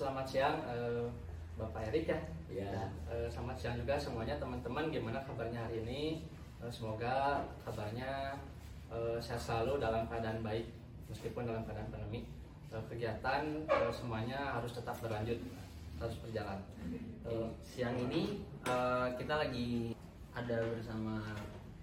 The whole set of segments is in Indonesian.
selamat siang eh, Bapak Erik ya. Ya. Eh, selamat siang juga semuanya teman-teman. Gimana kabarnya hari ini? Eh, semoga kabarnya eh, sehat selalu dalam keadaan baik meskipun dalam keadaan pandemi. Eh, kegiatan eh, semuanya harus tetap berlanjut, harus berjalan. Eh, siang ini eh, kita lagi ada bersama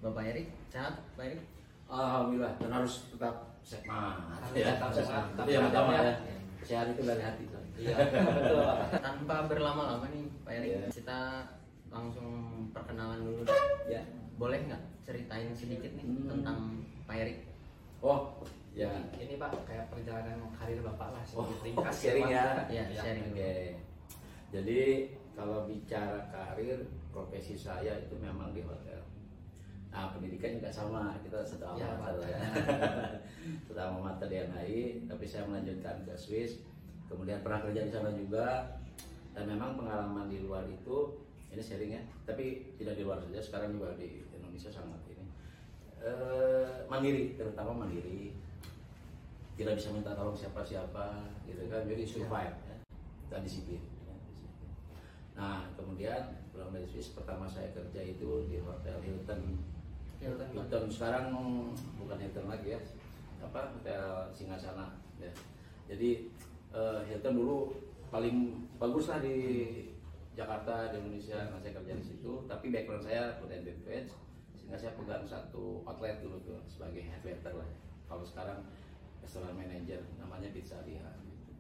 Bapak Erik. Sehat, Pak Erik? Alhamdulillah dan harus tetap sehat. Harus tetap sehat, Tapi yang pertama sehat. ya, sehat itu dari hati. Iya, betul. Tanpa berlama-lama nih, Pak Erik, Iya. kita langsung perkenalan dulu. Ya. Boleh nggak ceritain sedikit nih Hmm. tentang Pak Erik? Oh, ya. Ini Pak kayak perjalanan karir Bapak lah Oh, sedikit ringkas sharing ya. Iya, Iya. sharing. Oke. Jadi kalau bicara karir, profesi saya itu memang di hotel. Nah, pendidikan juga sama, kita satu Ya, alma mater Pak. ya. Alma mater di NHI, tapi saya melanjutkan ke Swiss. Kemudian pernah kerja di sana juga. Dan memang pengalaman di luar itu ini sharing ya, tapi tidak di luar saja, sekarang juga di Indonesia sangat ini. Eh, mandiri, terutama mandiri. Tidak bisa minta tolong siapa-siapa, gitu kan. Jadi survive ya. Dan disiplin. ya, disiplin. Nah, kemudian pulang dari Swiss pertama saya kerja itu di Hotel Hilton. Hilton. Hilton sekarang bukan Hilton lagi ya, apa Hotel Singasana. Ya. Jadi eh, Hilton dulu paling bagus lah di Jakarta di Indonesia. Nah, saya kerja di situ. Tapi background saya food and beverage, sehingga saya pegang satu outlet dulu tuh sebagai head waiter lah. Kalau sekarang restoran manager namanya Pizzeria. Gitu.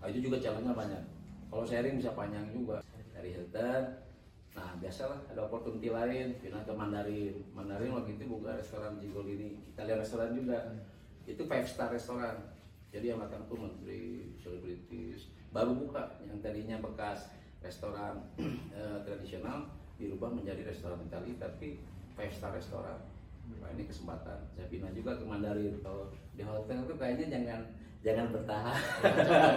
Nah, itu juga challenge-nya banyak. Kalau sharing bisa panjang juga dari Hilton. Nah biasalah ada opportunity lain, pindah ke Mandarin. Mandarin waktu itu buka restoran Jigol ini. Kita lihat restoran juga. Itu five star restoran. Jadi yang datang tuh menteri, selebritis. Baru buka yang tadinya bekas restoran eh, tradisional dirubah menjadi restoran Itali tapi five star restoran. Nah ini kesempatan. Saya pindah juga ke Mandarin. Kalau di hotel itu kayaknya jangan jangan bertahan.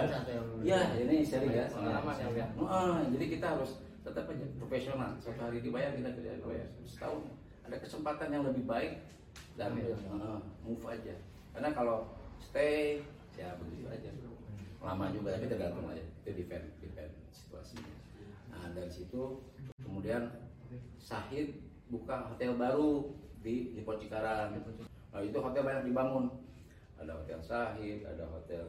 Satu yang Ya, ini sering ya. Pengalaman ya, ya. Ah, jadi kita harus tetap aja profesional. Satu hari dibayar kita tidak dibayar. Setahun ada kesempatan yang lebih baik dan Ambil. ah, move aja. Karena kalau stay ya begitu aja. Lama juga tapi tergantung aja. Itu depend depend situasinya. Nah dari situ kemudian Sahid buka hotel baru di di Cikarang. Nah itu hotel banyak dibangun. Ada hotel Sahid, ada hotel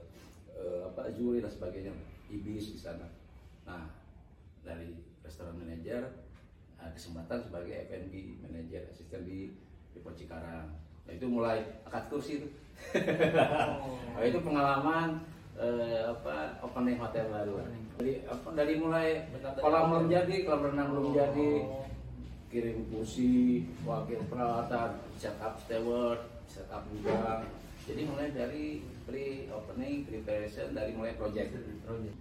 eh, apa Zuri dan sebagainya, Ibis di sana. Nah dari restoran manager kesempatan sebagai F&B manager asisten di di Cikarang. Nah itu mulai akad kursi itu. nah, itu pengalaman eh, apa opening hotel baru. Dari apa dari mulai kolam belum jadi, kolam renang belum Oh. jadi, kirim kursi, wakil peralatan, setup steward, setup gudang. Jadi mulai dari pre opening, preparation dari mulai project. project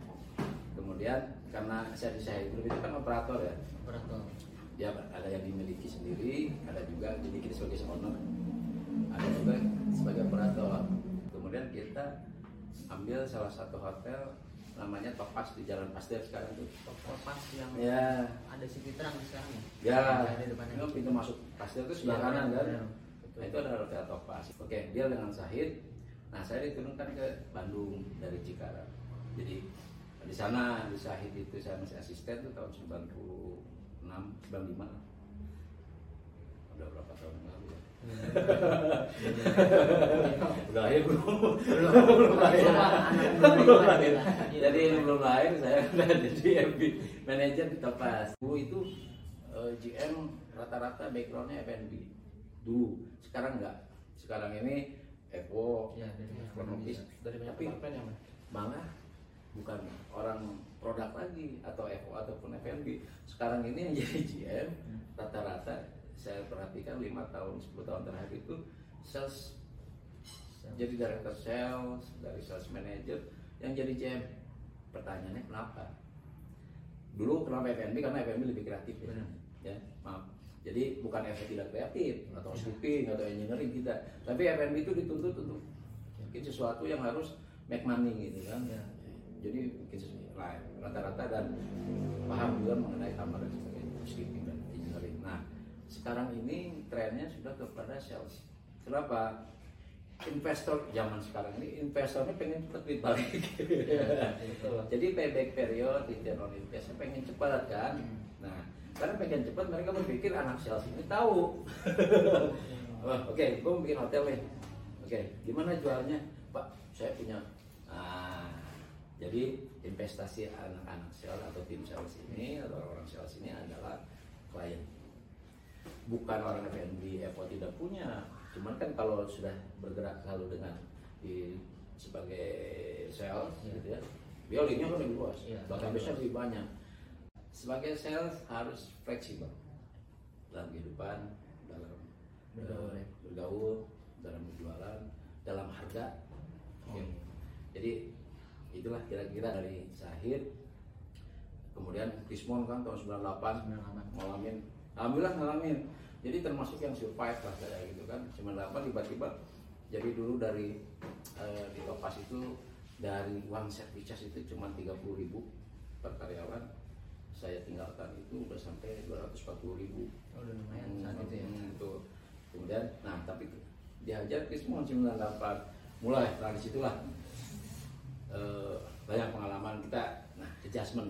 Kemudian karena saya di saya itu kan operator ya, operator. dia ada yang dimiliki sendiri, ada juga dimiliki sebagai owner, ada juga sebagai operator. Kemudian kita ambil salah satu hotel namanya Topas di Jalan Pasteur sekarang itu. Pas yang Ya, ada si Fitrang sekarang ya? ya. Di depannya. Ini pintu masuk Pasteur itu sebelah Iya, kanan kan. iya. Nah itu ada hotel Topas. Oke, dia dengan Sahid. Nah saya diturunkan ke Bandung dari Cikarang. Jadi di sana di Sahid itu saya masih asisten tuh tahun 96, 95 lah. Udah berapa tahun yang lalu ya? Udah lahir belum? belum lahir. Belum lahir. Jadi ini belum lahir saya udah jadi MB manajer di Topas. Dulu itu eh, GM rata-rata backgroundnya F&B dulu. Sekarang enggak. Sekarang ini Evo, Ya, kronologis. Dari banyak Tapi ya, malah bukan orang produk lagi atau FO ataupun F&B. Sekarang ini yang jadi GM rata-rata saya perhatikan lima tahun 10 tahun terakhir itu sales jadi director sales dari sales manager yang jadi GM pertanyaannya kenapa? Dulu kenapa F&B karena F&B lebih kreatif ya, Benar. ya maaf. Jadi bukan F&B tidak kreatif atau housekeeping atau engineering tidak. Tapi F&B itu dituntut untuk bikin sesuatu yang harus make money gitu kan. Ya. jadi bikin sesuatu lain rata-rata dan paham juga mengenai kamar dan sebagainya housekeeping dan engineering nah sekarang ini trennya sudah kepada sales. Kenapa? Investor zaman sekarang ini investornya pengen cepat duit balik. Betul. jadi payback period return on investment pengen cepat kan? Nah karena pengen cepat mereka berpikir anak sales ini tahu. Wah, oke gue mau bikin hotel nih. Oke gimana jualnya? Pak saya punya. Nah jadi investasi anak-anak sales atau tim sales ini atau orang sales ini adalah klien bukan orang F&B Evo tidak punya cuman kan kalau sudah bergerak selalu dengan di sebagai sales Iya. gitu ya dia linknya kan lebih luas Iya, bahkan bisa lebih banyak sebagai sales harus fleksibel dalam kehidupan dalam Bergaul, ya. bergaul dalam berjualan dalam harga. Oh. jadi itulah kira-kira dari Sahid kemudian Krismon kan tahun 98 98. ngalamin alhamdulillah ngalamin jadi termasuk yang survive lah kayak gitu kan 98 tiba-tiba jadi dulu dari eh, di Topas itu dari uang service charge itu cuma 30.000 per karyawan saya tinggalkan itu udah sampai 240.000 ribu Oh, udah lumayan saat itu ya. Hmm, itu. Kemudian, nah tapi diajar Krismon 98 mulai dari situlah eh, banyak pengalaman kita. Nah, adjustment,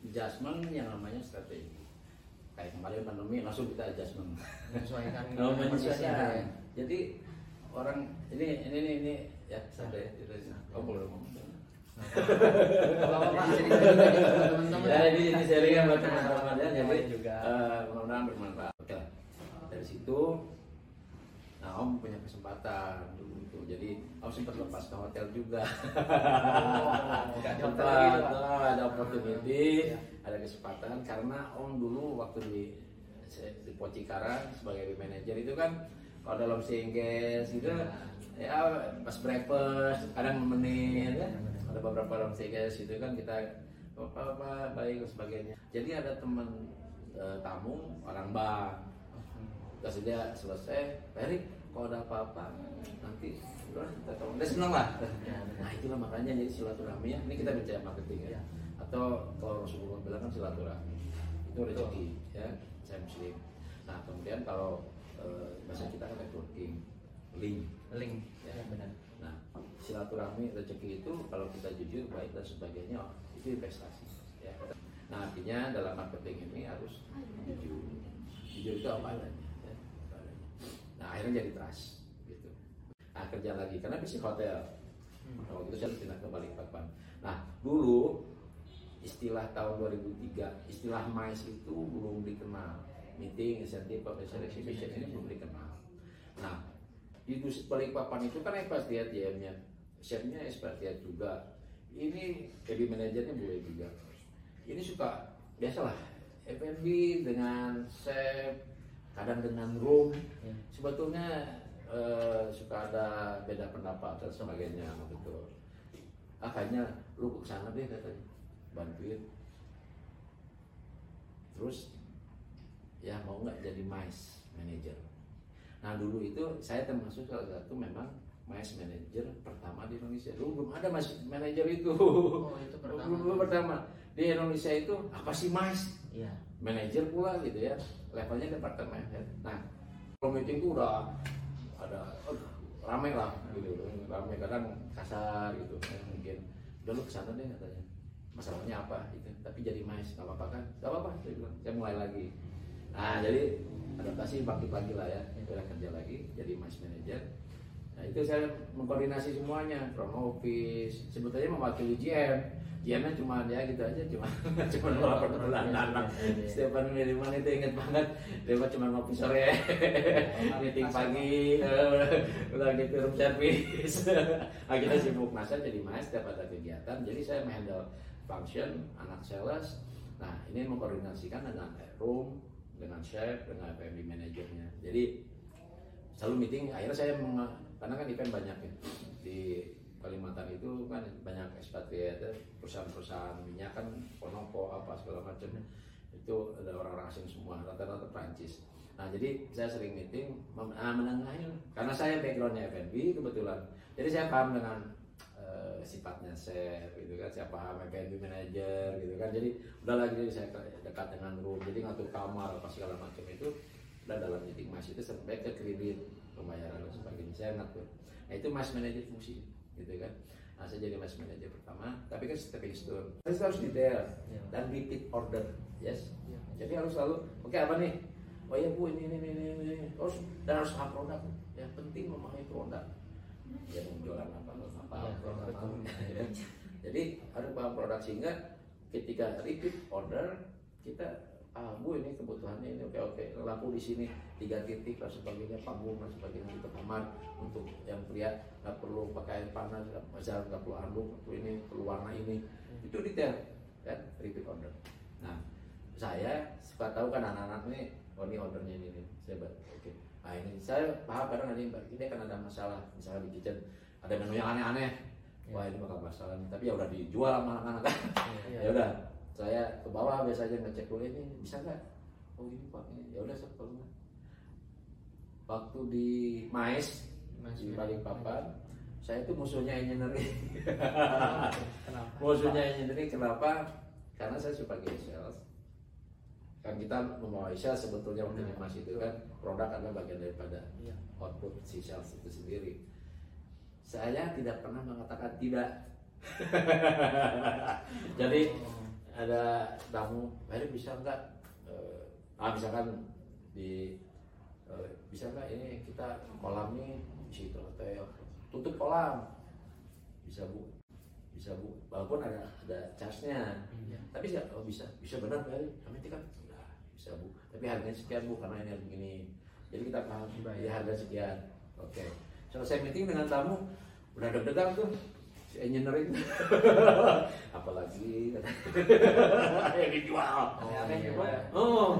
adjustment yang namanya strategi. Kayak kemarin pandemi langsung kita adjustment. Menyesuaikan Oh, menyesuaikan. ya. Jadi orang ini ini ini, ini ya santai. Oh boleh ngomong. Ya, ini ini sharingan buat teman-teman ya. Jadi juga. eh, mudah-mudahan bermanfaat. Dari situ, nah Om punya kesempatan dulu itu. Jadi Om sempat lepas ke hotel juga. Oh, nggak di hotel lagi, Sempat, Pak. oh, ada opportunity, Iya. ada kesempatan karena Om dulu waktu di di Pocikarang sebagai manajer itu kan kalau dalam singkes gitu ya pas breakfast kadang nemenin ya ada beberapa dalam singkes itu kan kita apa apa baik dan sebagainya jadi ada teman eh, tamu orang bank Terus dia selesai, Erik, kalau ada apa-apa nanti udah kita tahu. Udah senang lah. Ya. Nah itulah makanya jadi silaturahmi ya. Ini kita bicara marketing ya. Atau kalau Rasulullah bilang kan silaturahmi. Itu rezeki ya. Saya muslim. Nah kemudian kalau eh, bahasa kita kan networking, link. Link. Ya. Ya, benar. Nah silaturahmi rezeki itu kalau kita jujur baik dan sebagainya itu investasi. Ya. Nah artinya dalam marketing ini harus jujur. Jujur itu apa adanya. Ya. Nah akhirnya jadi trust gitu. Nah kerja lagi karena bisnis hotel. Hmm. Kalau gitu saya pindah ke Balikpapan. Nah dulu istilah tahun 2003 istilah MICE itu belum dikenal meeting insentif professional exhibition ini belum dikenal nah di Balikpapan itu kan expatriate JM-nya chefnya expatriate juga ini jadi manajernya boleh juga ini suka biasalah F&B dengan chef kadang dengan room Ya. sebetulnya eh, suka ada beda pendapat dan sebagainya betul kayaknya lu ke sana deh katanya. Bantuin. Terus ya mau nggak jadi mice manager. Nah dulu itu saya termasuk salah satu memang mice manager pertama di Indonesia. Dulu belum ada mice manager itu. Oh, itu pertama. Dulu- dulu pertama. Di Indonesia itu apa sih mice Iya. manajer pula gitu ya levelnya departemen head. nah kalau meeting udah ada aduh, rame lah gitu. Rame kadang kasar gitu ya, mungkin. Udah lu ke sana deh katanya. Masalahnya apa itu tapi jadi mais nggak apa-apa kan? Nggak apa-apa saya bilang. Saya mulai lagi. Nah jadi adaptasi bangkit lagi lah ya udah kerja lagi jadi mais manager Nah itu saya mengkoordinasi semuanya front office sebetulnya mewakili GM GM-nya cuma ya gitu aja cuma cuma melakukan bulanan setiap hari minimal itu inget banget. Dia cuma ngopi sore. Meeting pagi eh, udah gitu room service. Kita sibuk masa jadi mas setiap ada kegiatan. Jadi saya menghandle function anak sales. Nah ini mengkoordinasikan dengan room dengan chef dengan PMD manajernya jadi selalu meeting. Akhirnya saya meng- karena kan event banyak ya. Di Kalimantan itu kan banyak ekspatriat ya, perusahaan-perusahaan minyak kan Konopo apa segala macam itu ada orang-orang asing semua rata-rata Prancis nah jadi saya sering meeting ah, menengahin karena saya backgroundnya F&B kebetulan. Jadi saya paham dengan eh, sifatnya chef gitu kan. Saya paham F&B manager gitu kan. Jadi udah lagi saya dekat dengan room. Jadi ngatur kamar apa segala macam itu udah dalam meeting mas itu sampai ke kredit pembayaran dan sebagainya. Saya ngatur nah itu mas manajer fungsi gitu kan. Nah saya jadi mas manajer pertama tapi kan stepping stone saya harus detail Iya. dan repeat order yes. Iya. jadi harus selalu oke apa nih? Oh ya bu ini ini ini ini, terus dan harus paham produk yang penting memahami produk. Ya mau jualan apa apa Iya, produk apa paham. ya. jadi harus paham produk sehingga ketika repeat order kita ah bu ini kebutuhannya ini. Oke oke lampu di sini tiga titik dan sebagainya panggung dan sebagainya untuk kamar untuk yang pria nggak perlu pakai air panas misalnya nggak perlu anduk perlu ini perlu warna ini. Itu detail kan? Repeat order. Nah saya suka tahu kan anak-anak ini oh ini ordernya ini, ini. saya buat oke. Nah ini saya paham kadang ada yang ini kan ada masalah misalnya di kitchen ada menu yang aneh-aneh. Wah ini bakal masalah nih. tapi ya udah dijual sama anak-anak. Kan Iya. ya udah saya ke bawah biasanya ngecek dulu ini bisa nggak? Oh ini pak. Ini ya udah saya perlu waktu di mais di Manajer. paling papan saya itu musuhnya engineering. Kenapa? musuhnya engineering kenapa? Karena saya sebagai sales kan kita membawa sales sebetulnya waktu di mas itu kan produk adalah bagian daripada Iya. output si sales itu sendiri. Saya tidak pernah mengatakan tidak. Jadi ada tamu Pak bisa nggak eh, ah misalkan di eh, bisa nggak ini kita kolam nih isi hotel tutup kolam. Bisa bu. Bisa bu. Walaupun ada ada charge-nya. Iya. tapi sih oh bisa. Bisa benar Heri kami udah bisa bu. Tapi harganya sekian bu karena ini begini. Jadi kita paham ya harga sekian. Oke. Selesai meeting dengan tamu udah deg-degan tuh si engineering. Apalagi? Yang dijual. Oh, iya. ya. oh.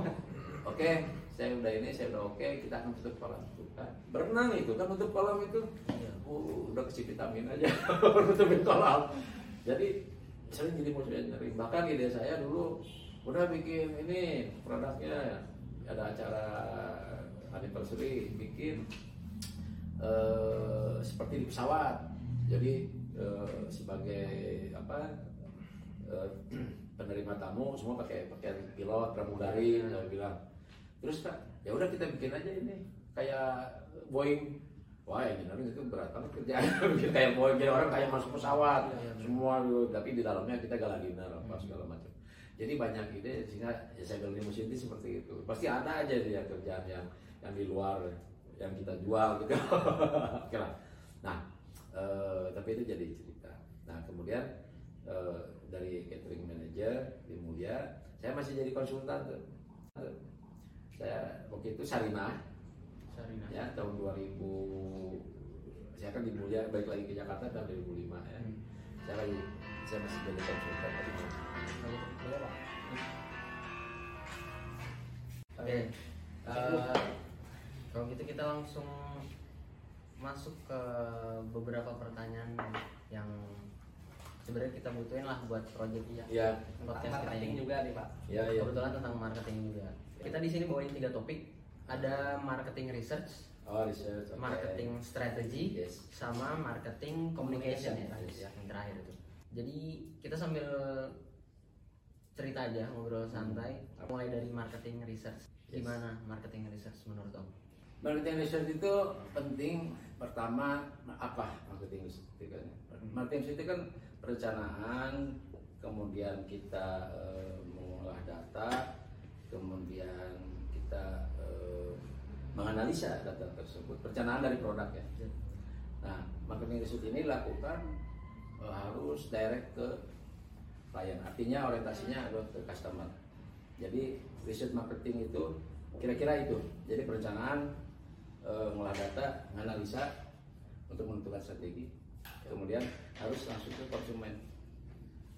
Oke saya udah ini saya udah oke kita akan tutup kolam. Itu kan berenang itu kan tutup kolam itu? Iya. oh, udah kasih vitamin aja tutupin kolam. Jadi sering jadi musuh engineering. Bahkan ide saya dulu udah bikin ini produknya. Ada acara anniversary bikin eh, seperti di pesawat. Jadi eh, sebagai apa eh, penerima tamu semua pakai pakaian pilot pramugari saya bilang terus kak ya udah kita bikin aja ini kayak Boeing. Wah engineering itu berat banget kerjaan bikin kayak Boeing jadi orang kayak masuk pesawat Iya, iya. semua tapi di dalamnya kita gala dinner apa segala macam. Jadi banyak ide sehingga ya saya bilang musim ini seperti itu. Pasti ada aja dia kerjaan yang yang di luar yang kita jual gitu. Oke lah. Nah eh, tapi itu jadi cerita nah kemudian eh, dari catering manager di Mulia saya masih jadi konsultan tuh saya waktu itu Sarinah Sarina. ya tahun 2000 saya kan di Mulia balik lagi ke Jakarta tahun 2005 ya Hmm. saya lagi saya masih jadi konsultan tadi Boleh, boleh, Pak. Oke. eh, kalau gitu kita langsung masuk ke beberapa pertanyaan yang sebenarnya kita butuhin lah buat project ya. ya Podcast kita ini. juga nih Pak. ya ya Kebetulan tentang marketing juga. Kita di sini bawain tiga topik. Ada marketing research, oh research oke. marketing strategy, Yes. sama marketing communication ya, Yes. yang terakhir itu. Jadi kita sambil cerita aja ngobrol santai, mulai dari marketing research. Yes. Gimana marketing research menurut Om? Marketing research itu penting pertama apa marketing itu kan? Marketing itu kan perencanaan, kemudian kita eh, mengolah data, kemudian kita eh, menganalisa data tersebut, perencanaan dari produk ya. Nah, marketing research ini lakukan eh, harus direct ke klien, artinya orientasinya adalah ke customer. Jadi research marketing itu kira-kira itu. Jadi perencanaan, eh, mengolah data, menganalisa untuk menentukan strategi. Kemudian harus langsung ke konsumen.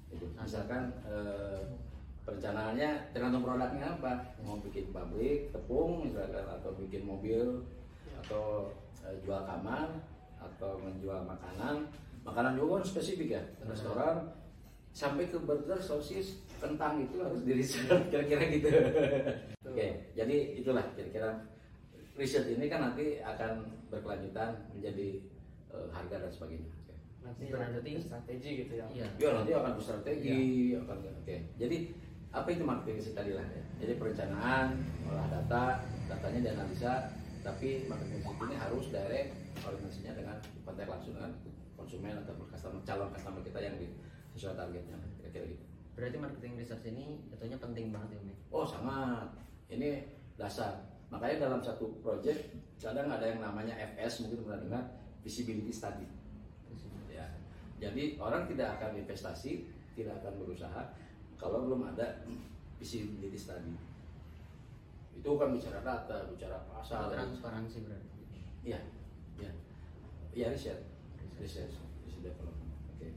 Itu. Misalkan eh, perencanaannya tergantung produknya apa. Mau bikin pabrik tepung misalkan atau bikin mobil atau eh, jual kamar atau menjual makanan. Makanan juga kan spesifik ya. Restoran sampai ke burger, sosis, kentang itu harus di kira-kira gitu. Oke, jadi itulah kira-kira riset ini kan nanti akan berkelanjutan menjadi eh, harga dan sebagainya. Oke. Nanti Berlanjuti. strategi gitu ya. Iya. Ya nanti akan berstrategi, akan oke. Jadi apa itu marketing riset tadi lah ya. Jadi perencanaan, olah data, datanya dianalisa, tapi marketing visit ini harus direct koordinasinya dengan kontak langsung dengan konsumen atau customer calon customer kita yang di sesuai targetnya kira-kira gitu. Berarti marketing research ini jatuhnya penting banget ya ya? Oh sangat. Ini dasar. Makanya dalam satu project kadang ada yang namanya FS mungkin pernah dengar visibility study. Ya. Jadi orang tidak akan investasi, tidak akan berusaha kalau belum ada visibility study. Itu kan bicara data, bicara pasar. Transparansi berarti. Iya, iya. Iya riset, riset, riset development. Oke.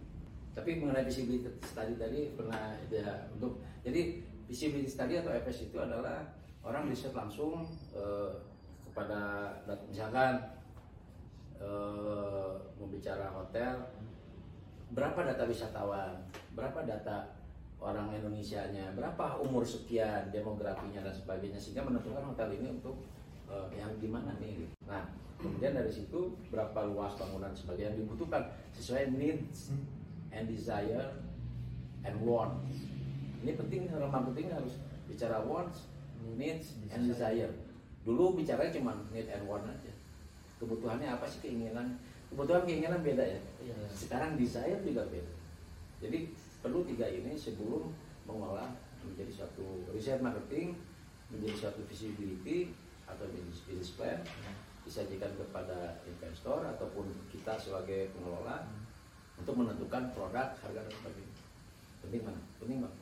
Tapi mengenai visibility study tadi pernah ada untuk jadi visibility study atau FS itu adalah orang riset langsung eh, kepada misalkan eh, membicara hotel berapa data wisatawan, berapa data orang Indonesianya, berapa umur sekian, demografinya dan sebagainya sehingga menentukan hotel ini untuk eh, yang di mana nih. Nah, kemudian dari situ berapa luas bangunan sebagai yang dibutuhkan sesuai needs and desire and want. Ini penting dalam marketing harus bicara wants, needs and desire. Dulu bicara cuma need and want aja. Kebutuhannya apa sih keinginan? Kebutuhan keinginan beda ya. Iya. Sekarang desire juga beda. Jadi perlu tiga ini sebelum mengolah menjadi suatu riset marketing, menjadi suatu visibility atau business, plan disajikan kepada investor ataupun kita sebagai pengelola untuk menentukan produk, harga dan sebagainya. Penting mana? Penting banget.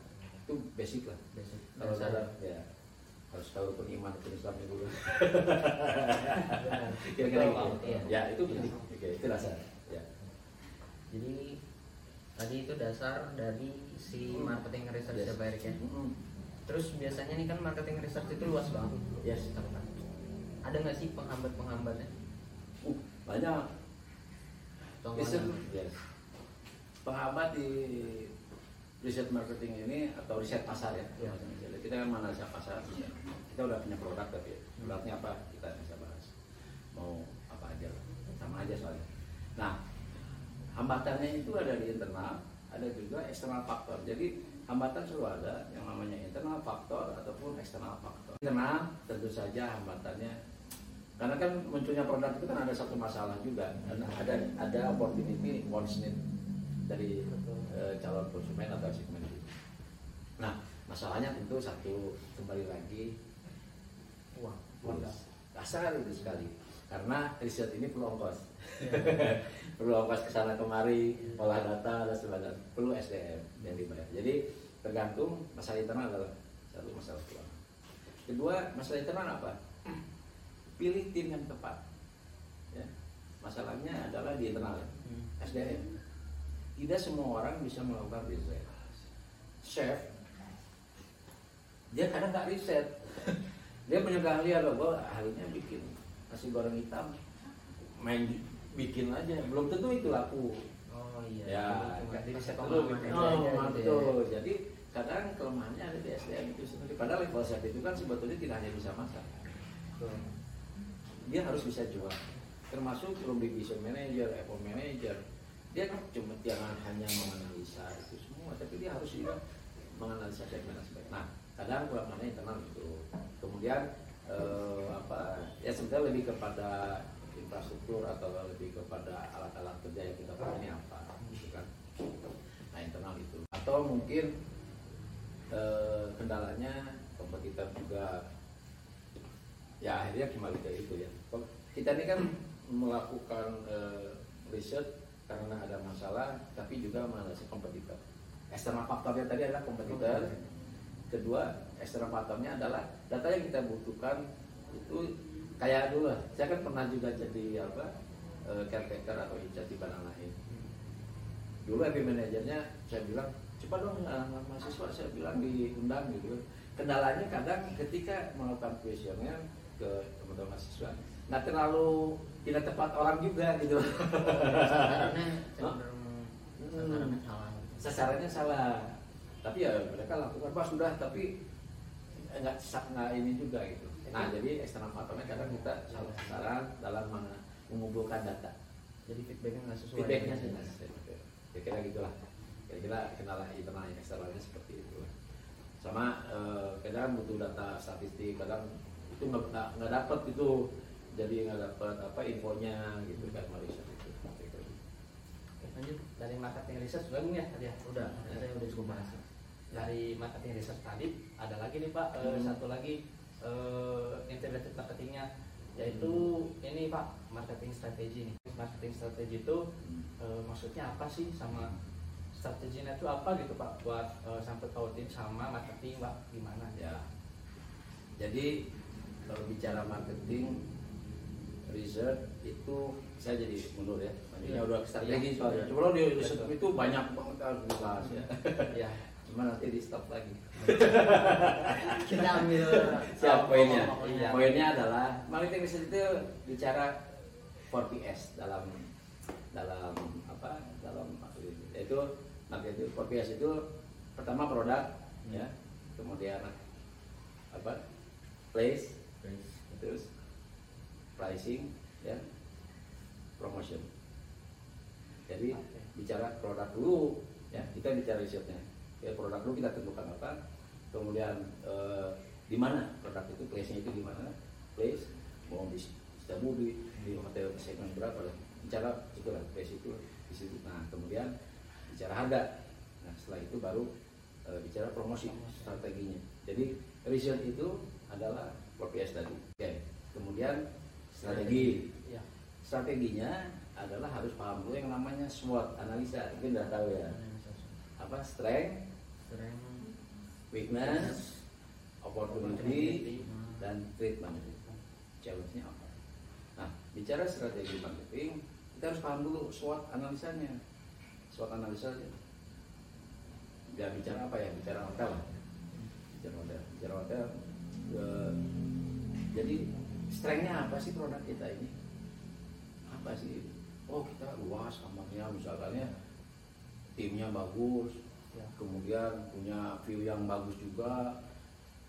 Itu basic lah. Basic. Kalau ada ya harus tahu rukun iman rukun Islamnya dulu. Benar. Kira-kira gitu. iya. Ya itu penting. Oke, itu dasar. Ya. Jadi tadi itu dasar dari si marketing research Yes. ya Pak Erik ya. Mm-mm. Terus biasanya nih kan marketing research itu luas banget. Yes. Teman. Ada nggak sih penghambat-penghambatnya? Uh, banyak Contohnya? yes. penghambat di riset marketing ini atau riset pasar ya Ya. Kita kan mana riset pasar bisa. kita udah punya produk tapi produknya apa kita bisa bahas mau apa aja lah. sama aja soalnya nah hambatannya itu ada di internal ada juga eksternal faktor jadi hambatan selalu ada yang namanya internal faktor ataupun eksternal faktor internal tentu saja hambatannya karena kan munculnya produk itu kan ada satu masalah juga ada ada, ada opportunity wants need dari eh, calon konsumen atau segmen itu. Nah masalahnya tentu satu kembali lagi Uang. uang dasar itu sekali karena riset ini perlu ongkos Iya. perlu ongkos ke sana kemari olah data dan sebagainya perlu SDM yang dibayar jadi tergantung masalah internal adalah satu masalah keuangan kedua masalah internal apa pilih tim yang tepat ya. masalahnya adalah di internal ya. Hmm. SDM tidak semua orang bisa melakukan riset chef dia kadang nggak riset. Dia punya keahlian loh gue ahlinya bikin nasi goreng hitam. Main bikin aja. Belum tentu itu laku. Oh iya. ya Cuma nggak di riset perlu pengalaman bikin. aja oh, gitu ya. betul jadi kadang kelemahannya ada di SDM itu sendiri. Padahal level chef itu kan sebetulnya tidak hanya bisa masak. Dia harus bisa jual. Termasuk belum division manager, Apple manager. Dia kan cuma jangan hanya menganalisa itu semua tapi dia harus juga menganalisa segmen aspek nah kadang kelemahannya internal itu kemudian eh, apa ya sebenarnya lebih kepada infrastruktur atau lebih kepada alat-alat kerja yang kita punya ini apa gitu kan. Nah internal itu. Atau mungkin eh, kendalanya kompetitor juga. Ya akhirnya kembali ke itu ya. Kita ini kan melakukan eh, riset karena ada masalah tapi juga menganalisis kompetitor. Eksternal faktornya tadi adalah kompetitor kedua eksternal faktornya adalah data yang kita butuhkan itu kayak dulu lah. saya kan pernah juga jadi apa eh, caretaker atau hijab di Banana lain. Dulu happy manajernya saya bilang cepat dong eh, mahasiswa saya bilang diundang gitu. Kendalanya kadang ketika melakukan kuesioner ke teman-teman mahasiswa nggak terlalu tidak tepat orang juga gitu. Sasarannya salah. sasarannya salah tapi ya mereka lakukan pas sudah tapi nggak nggak ini juga gitu. Nah jadi eksternal faktornya kadang kita salah sasaran dalam meng- mengumpulkan data. Jadi feedbacknya nggak sesuai. feedbacknya sih kira-kira gitulah. Kira-kira kendala internal yang eksternalnya seperti itu. Sama eh, kadang butuh data statistik kadang itu nggak nggak- nggak dapat itu. Jadi nggak dapat apa infonya gitu kan Malaysia itu lanjut dari marketing research sudah ya tadi ya? Udah saya udah cukup bahas dari marketing research tadi ada lagi nih pak. Eh, Hmm. satu lagi eh, integrated marketingnya yaitu ini pak marketing strategi nih. Marketing strategi itu eh, maksudnya apa sih? Sama strateginya itu apa gitu pak buat eh, sampai pautin sama marketing pak? Gimana? Ya. Jadi kalau bicara marketing research itu saya jadi mundur ya. Tadinya Iya. udah strategi Iya. soalnya. Cuma kalau di riset itu banyak banget harus dibahas ya. Ya cuma nanti di stop lagi. Kita ambil siap poinnya. Iya. poinnya adalah marketing research itu bicara 4PS dalam dalam apa dalam yaitu marketing 4PS itu pertama produk ya. Kemudian apa place terus pricing dan promotion. Jadi Oke. bicara produk dulu ya. Kita bicara risetnya ya produk dulu kita tentukan apa kemudian eh, di mana produk itu place nya itu di mana place mau di Istanbul di, di hotel segmen berapa lah. Bicara itu lah place itu di situ. Nah kemudian bicara harga. Nah setelah itu baru eh, bicara promosi strateginya. Jadi riset itu adalah 4PS tadi. Oke kemudian strategi. Ya strateginya adalah harus paham dulu yang namanya SWOT analisa. Mungkin udah tahu ya. Apa strength weakness opportunity dan treatment. Challenge-nya apa? Nah bicara strategi marketing kita harus paham dulu SWOT analisanya. SWOT analisanya ya bicara apa ya? Bicara hotel bicara hotel bicara hotel eh, jadi strength-nya apa sih produk kita ini? Apa sih? Oh kita luas kamarnya misalnya timnya bagus ya. Kemudian punya view yang bagus juga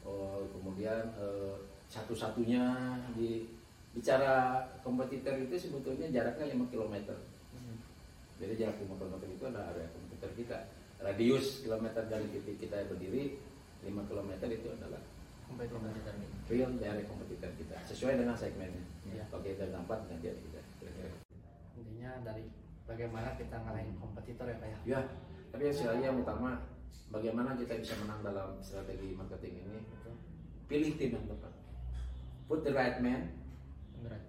eh, kemudian eh, satu-satunya di bicara kompetitor itu sebetulnya jaraknya 5 km Hmm. jadi jarak 5 km itu adalah area kompetitor kita. Radius kilometer dari titik kita berdiri 5 km itu adalah kompetitor. real dari kompetitor kita sesuai dengan segmennya. Oke kita dapat nanti ada kita intinya dari bagaimana kita ngalahin kompetitor ya pak ya? Ya, tapi sekali yang utama bagaimana kita bisa menang dalam strategi marketing ini. Pilih tim yang tepat. Put the right man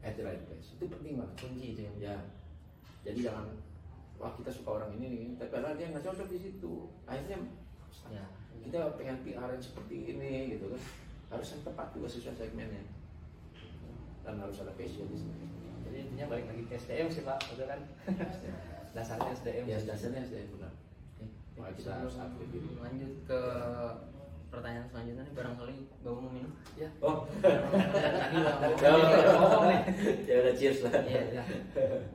at the right place. Itu penting banget. kunci itu ya. Jadi jangan wah kita suka orang ini, ini tapi padahal dia nggak cocok di situ. Akhirnya ya kita pengen PR yang seperti ini gitu kan. Harus yang tepat juga sesuai segmennya. Dan harus ada passion di sini. jadi intinya balik lagi ke SDM sih pak betul kan dasarnya SDM Ya dasarnya saya benar. Kita harus upgrade diri. lanjut ke pertanyaan selanjutnya nih barangkali gak mau minum ya Oh, tadi udah Ya, ngomong nih. ya udah cheers lah. Iya, ya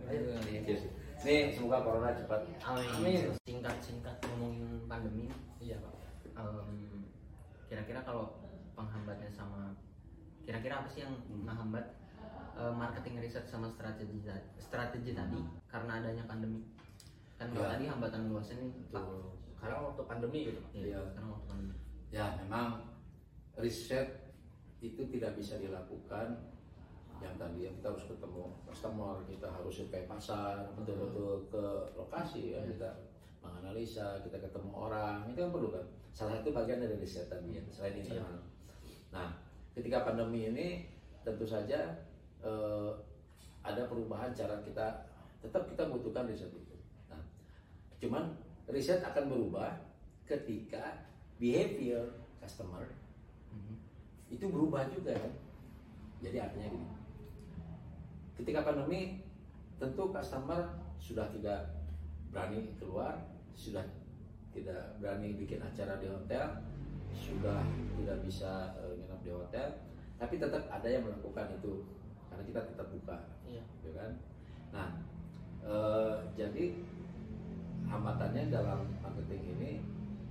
Ayo, Cheers. Nih semoga corona cepat. Amin. Singkat singkat ngomongin pandemi. iya pak em, kira-kira kalau penghambatnya sama kira-kira apa sih yang Hmm. menghambat eh, marketing riset sama strategi strategi tadi karena adanya pandemi kan Ya. tadi hambatan luasnya nih? Pak. Karena waktu pandemi gitu pak? Iya, Iya. sekarang waktu pandemi. Ya memang riset itu tidak bisa dilakukan. Yang tadi yang kita harus ketemu customer, kita harus sampai pasar, betul-betul ke lokasi ya kita menganalisa, kita ketemu orang, itu kan perlu kan. Salah satu bagian dari riset tadi ya, selain internal. Nah, ketika pandemi ini tentu saja eh, ada perubahan cara kita tetap kita butuhkan riset itu. Cuman riset akan berubah ketika behavior customer itu berubah juga kan. Jadi artinya gini. Ketika pandemi tentu customer sudah tidak berani keluar, sudah tidak berani bikin acara di hotel, sudah tidak bisa eh, nginap di hotel, tapi tetap ada yang melakukan itu karena kita tetap buka, iya ya kan? Nah, eh, jadi hambatannya dalam marketing ini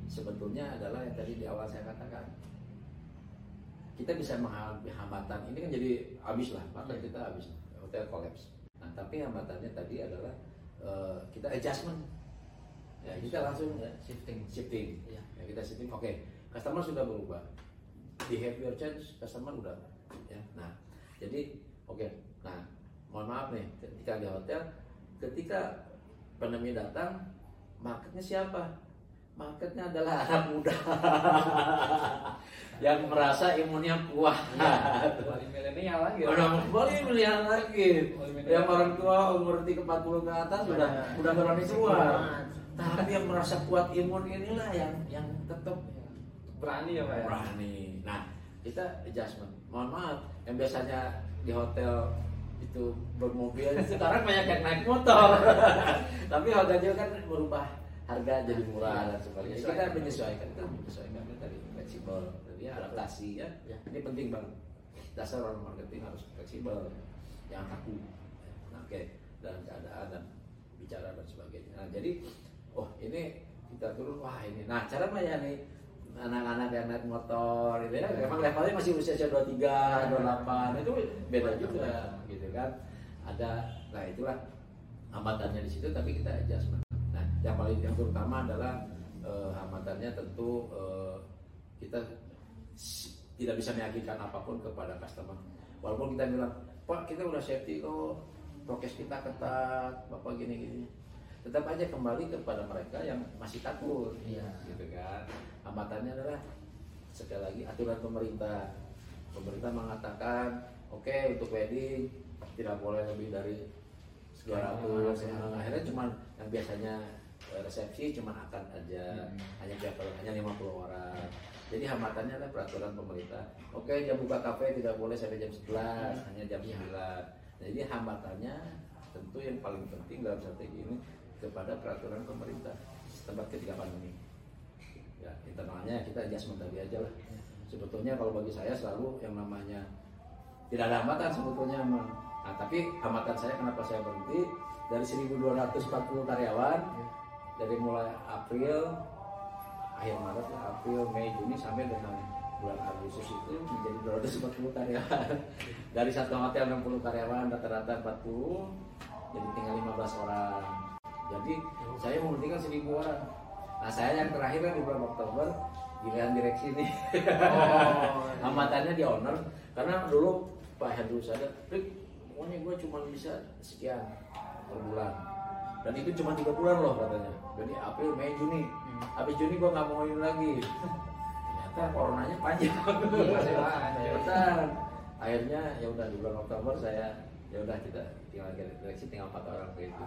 sebetulnya adalah yang tadi di awal saya katakan. Kita bisa menghadapi hambatan ini kan jadi habis lah market kita habis hotel collapse. Nah tapi hambatannya tadi adalah eh, kita adjustment. Ya kita langsung ya, shifting. shifting. Iya. ya kita shifting. Oke customer sudah berubah. Behavior change customer udah ya. Nah jadi oke. Nah, mohon maaf nih, ketika di hotel, ketika pandemi datang, marketnya siapa? Marketnya adalah anak muda yang merasa imunnya kuat. Wali milenial lagi. Orang boleh melihat lagi. Yang orang tua umur 40 ke atas sudah udah berani keluar. Tapi yang merasa kuat imun inilah yang yang tetap berani ya Pak ya. berani. Nah, kita adjustment. Mohon maaf, yang biasanya di hotel itu bermobil sekarang banyak yang naik motor. Tapi harganya kan berubah harga jadi murah dan sebagainya. Jadi kita menyesuaikan, kita menyesuaikan kita tadi fleksibel, jadi adaptasi ya. Ya. Ini penting banget. Dasar orang marketing harus fleksibel, jangan kaku. Nah, Oke, dalam keadaan dan bicara dan sebagainya. Nah, jadi, oh ini kita turun, wah ini. Nah, cara melayani anak-anak yang naik motor gitu ya, memang levelnya masih usia 23, 28, itu beda juga gitu kan. Ada, nah itulah hambatannya di situ, tapi kita adjustment. Nah, yang paling yang terutama adalah eh, hambatannya tentu eh, kita tidak bisa meyakinkan apa pun kepada customer. Walaupun kita bilang, Pak kita udah safety kok, prokes kita ketat, Bapak gini-gini. Tetap aja kembali kepada mereka yang masih takut, Iya. gitu kan. Hambatannya adalah sekali lagi aturan pemerintah. Pemerintah mengatakan, oke untuk wedding tidak boleh lebih dari 200 Nah, akhirnya cuma yang biasanya eh, resepsi cuma akan aja Hmm. hanya berapa hanya 50 orang jadi hambatannya adalah peraturan pemerintah oke jam buka kafe tidak boleh sampai jam 11 hanya jam 9 jadi hambatannya tentu yang paling penting dalam strategi ini kepada peraturan pemerintah tempat ketika pandemi. Ya internalnya kita adjustment tadi aja lah. Sebetulnya kalau bagi saya selalu yang namanya tidak ada hambatan sebetulnya. Nah, tapi hambatan saya kenapa saya berhenti? Dari 1240 karyawan dari mulai April akhir Maret lah, April, Mei, Juni sampai dengan bulan Agustus itu menjadi 240 karyawan. Dari satu hotel 60 karyawan rata-rata 40 jadi tinggal 15 orang jadi saya menghentikan 1000 orang. Nah saya yang terakhir kan di bulan Oktober giliran direksi nih Oh, hambatannya di owner. Karena dulu Pak Hendru sadar Rick pokoknya gue cuma bisa sekian per bulan. Dan itu cuma tiga bulan loh katanya. Jadi April Mei Juni. Habis Juni gue nggak mau ini lagi. Ternyata coronanya panjang. Masih lama, ya. Betul. akhirnya ya udah di bulan Oktober saya ya udah kita tinggal direksi tinggal empat orang kayak itu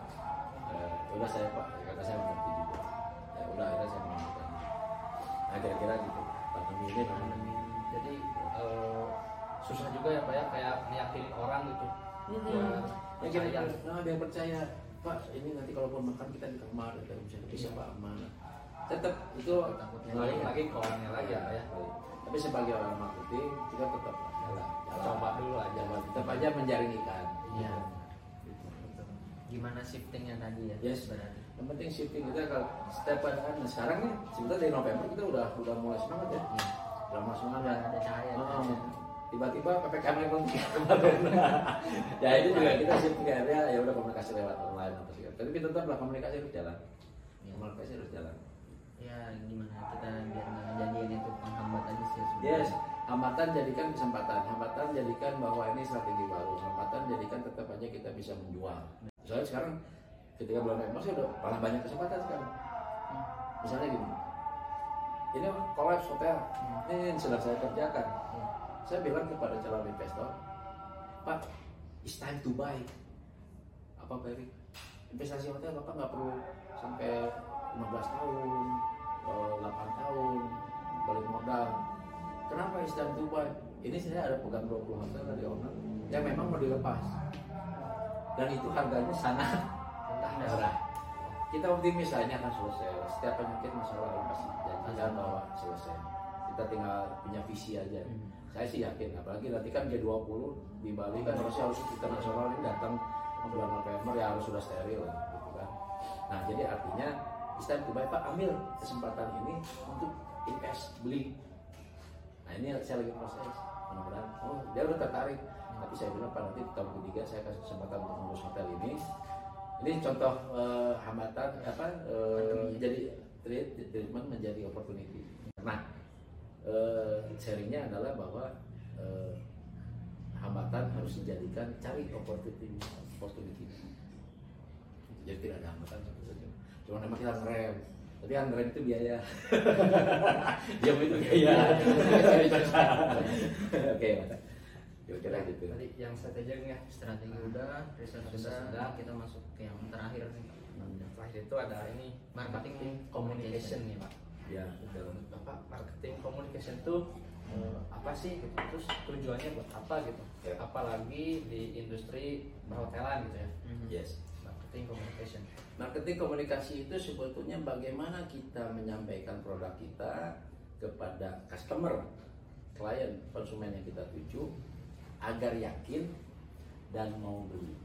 Eh, ya udah saya pak kata saya berhenti juga. Ya udah akhirnya saya melakukan nah kira-kira gitu. Pandemi ini memang Jadi eh, susah juga ya Pak ya kayak meyakini orang gitu. Hmm. Ya, Ya, percaya. nah, biar percaya Pak ini nanti kalaupun makan kita di kamar kita bisa bisa Pak aman tetap itu lagi. lagi ke orangnya lagi ya ya. Balik. tapi sebagai orang marketing kita tetap jalan jalan Coba dulu aja. jalan tetap aja menjaring ikan Iya. Betul. Gimana shiftingnya tadi ya? Yes. Berarti. yang penting shifting kita kalau setiap pada nah, sekarang nih sebentar dari November kita udah udah mulai semangat ya Iya. udah mulai semangat ya ada cahaya. Oh, kan? tiba-tiba ppkm lagi kemarin ya itu juga kita shifting akhirnya ya udah komunikasi lewat online apa sih tapi tetaplah komunikasi harus jalan Iya. komunikasi harus jalan Ya gimana? Kita biar nggak itu penghambat aja sih sebenarnya. yes. Hambatan jadikan kesempatan. Hambatan jadikan bahwa ini strategi baru. Hambatan jadikan tetap aja kita bisa menjual. Soalnya sekarang ketika bulan November sih udah malah banyak kesempatan sekarang. Hmm. misalnya gini. Ini kolaps hotel. Ini yang sedang saya kerjakan. Iya. saya bilang kepada calon investor Pak it's time to buy. Apa Erik investasi hotel Bapak nggak perlu sampai 15 tahun 8 tahun balik modal. Kenapa to buy ini saya ada pegang 20 hotel dari owner yang memang mau dilepas. Dan itu harganya sangat murah kita optimis ini akan selesai. Setiap penyakit masalah pasti. Jangan bahwa selesai. Kita tinggal punya visi aja. Hmm. saya sih yakin apalagi nanti kan G20 di Bali kan harusnya harus internasional ini datang bulan November ya harus sudah steril lah gitu kan. Nah jadi artinya Islam Dubai Pak ambil kesempatan ini untuk invest beli. Nah ini saya lagi proses. Mudah-mudahan oh dia udah tertarik. Tapi saya bilang Pak nanti tahun ketiga saya kasih kesempatan untuk ngurus hotel ini. Ini contoh eh, hambatan apa eh, jadi treat- treatment menjadi opportunity. Nah eh, sharingnya adalah bahwa eh, hambatan harus dijadikan cari opportunity opportunity. Jadi tidak ada hambatan cuma memang kita ngerem tapi yang ngerem itu biaya diam itu biaya oke mantap kira-kira gitu Tadi yang strategi ya. strategi udah riset udah udah. kita masuk ke yang terakhir nih Terakhir itu ada ini Marketing communication nih pak. ya betul Bapak marketing communication itu eh, apa sih? Gitu. Terus tujuannya buat apa gitu? Ya. Apalagi di industri perhotelan gitu ya. Yes Marketing communication. Marketing komunikasi itu sebetulnya bagaimana kita menyampaikan produk kita kepada customer, klien, konsumen yang kita tuju agar yakin dan mau beli.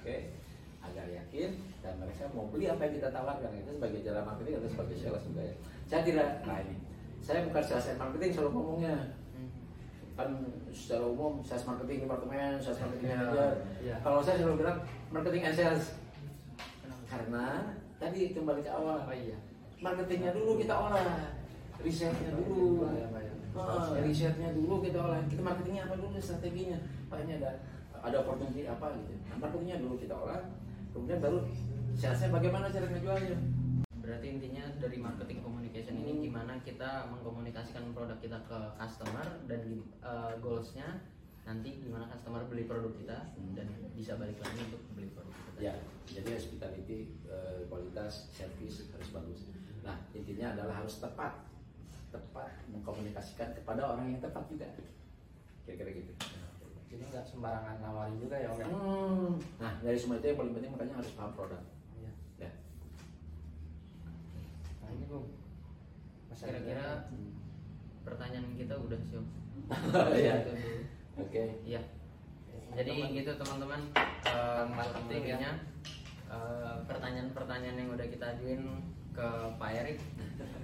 Oke, agar yakin dan mereka mau beli apa yang kita tawarkan. Itu sebagai cara marketing atau sebagai sales juga ya. Saya tidak, nah ini, saya bukan sales marketing selalu ngomongnya. Kan secara umum sales marketing departemen, sales marketing manager. iya. Kalau saya selalu bilang marketing and sales. Karena tadi kembali ke awal. Oh iya. marketingnya dulu kita olah risetnya dulu. Iya, iya. Ah, risetnya dulu kita olah. Kita marketingnya apa dulu? Strateginya. Pak ini ada ada opportunity apa gitu. Nah, marketingnya dulu kita olah kemudian baru salesnya bagaimana cara ngejualnya. Berarti intinya dari marketing communication ini gimana kita mengkomunikasikan produk kita ke customer dan uh, goalsnya nanti gimana customer beli produk kita Hmm. dan bisa balik lagi untuk beli produk kita. ya jadi hospitality eh, kualitas service harus bagus nah intinya adalah harus tepat tepat mengkomunikasikan kepada orang yang tepat juga kira-kira gitu Jadi nggak sembarangan nawarin juga ya om ya. Hmm. Nah, dari semua itu yang paling penting makanya harus paham produk. Iya. Ya. Nah ini bung. Mas Kira-kira Hmm. pertanyaan kita udah siap. Iya. Itu dulu. Oke. Iya. Jadi Teman-teman. gitu teman-teman intinya eh, pertanyaan-pertanyaan yang udah kita ajuin ke Pak Erik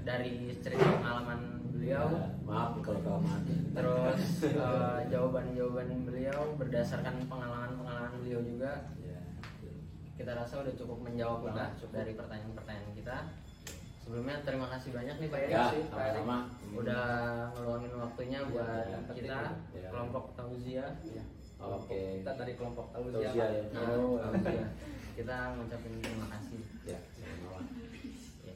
dari cerita pengalaman beliau Ya, maaf kalau kelamaan. terus eh, jawaban-jawaban beliau berdasarkan pengalaman-pengalaman beliau juga Ya. kita rasa udah cukup menjawab lah dari pertanyaan-pertanyaan kita sebelumnya terima kasih banyak nih Pak Erik Ya, sih, Pak Erik. udah ngeluangin waktunya Ya, buat ya, kita ya. kelompok Tauzia Iya. Oke. Kita dari kelompok Tauzia siapa. ya. Ya, Oh, Tauzia. kita ngucapin terima kasih Ya, sama-sama. Ya.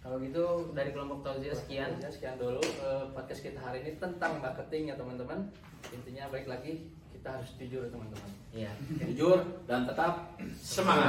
Kalau gitu dari kelompok Tauzia sekian. Ya, sekian dulu eh, podcast kita hari ini tentang marketing ya teman-teman. Intinya balik lagi kita harus jujur teman-teman. Iya. Jujur dan tetap semangat.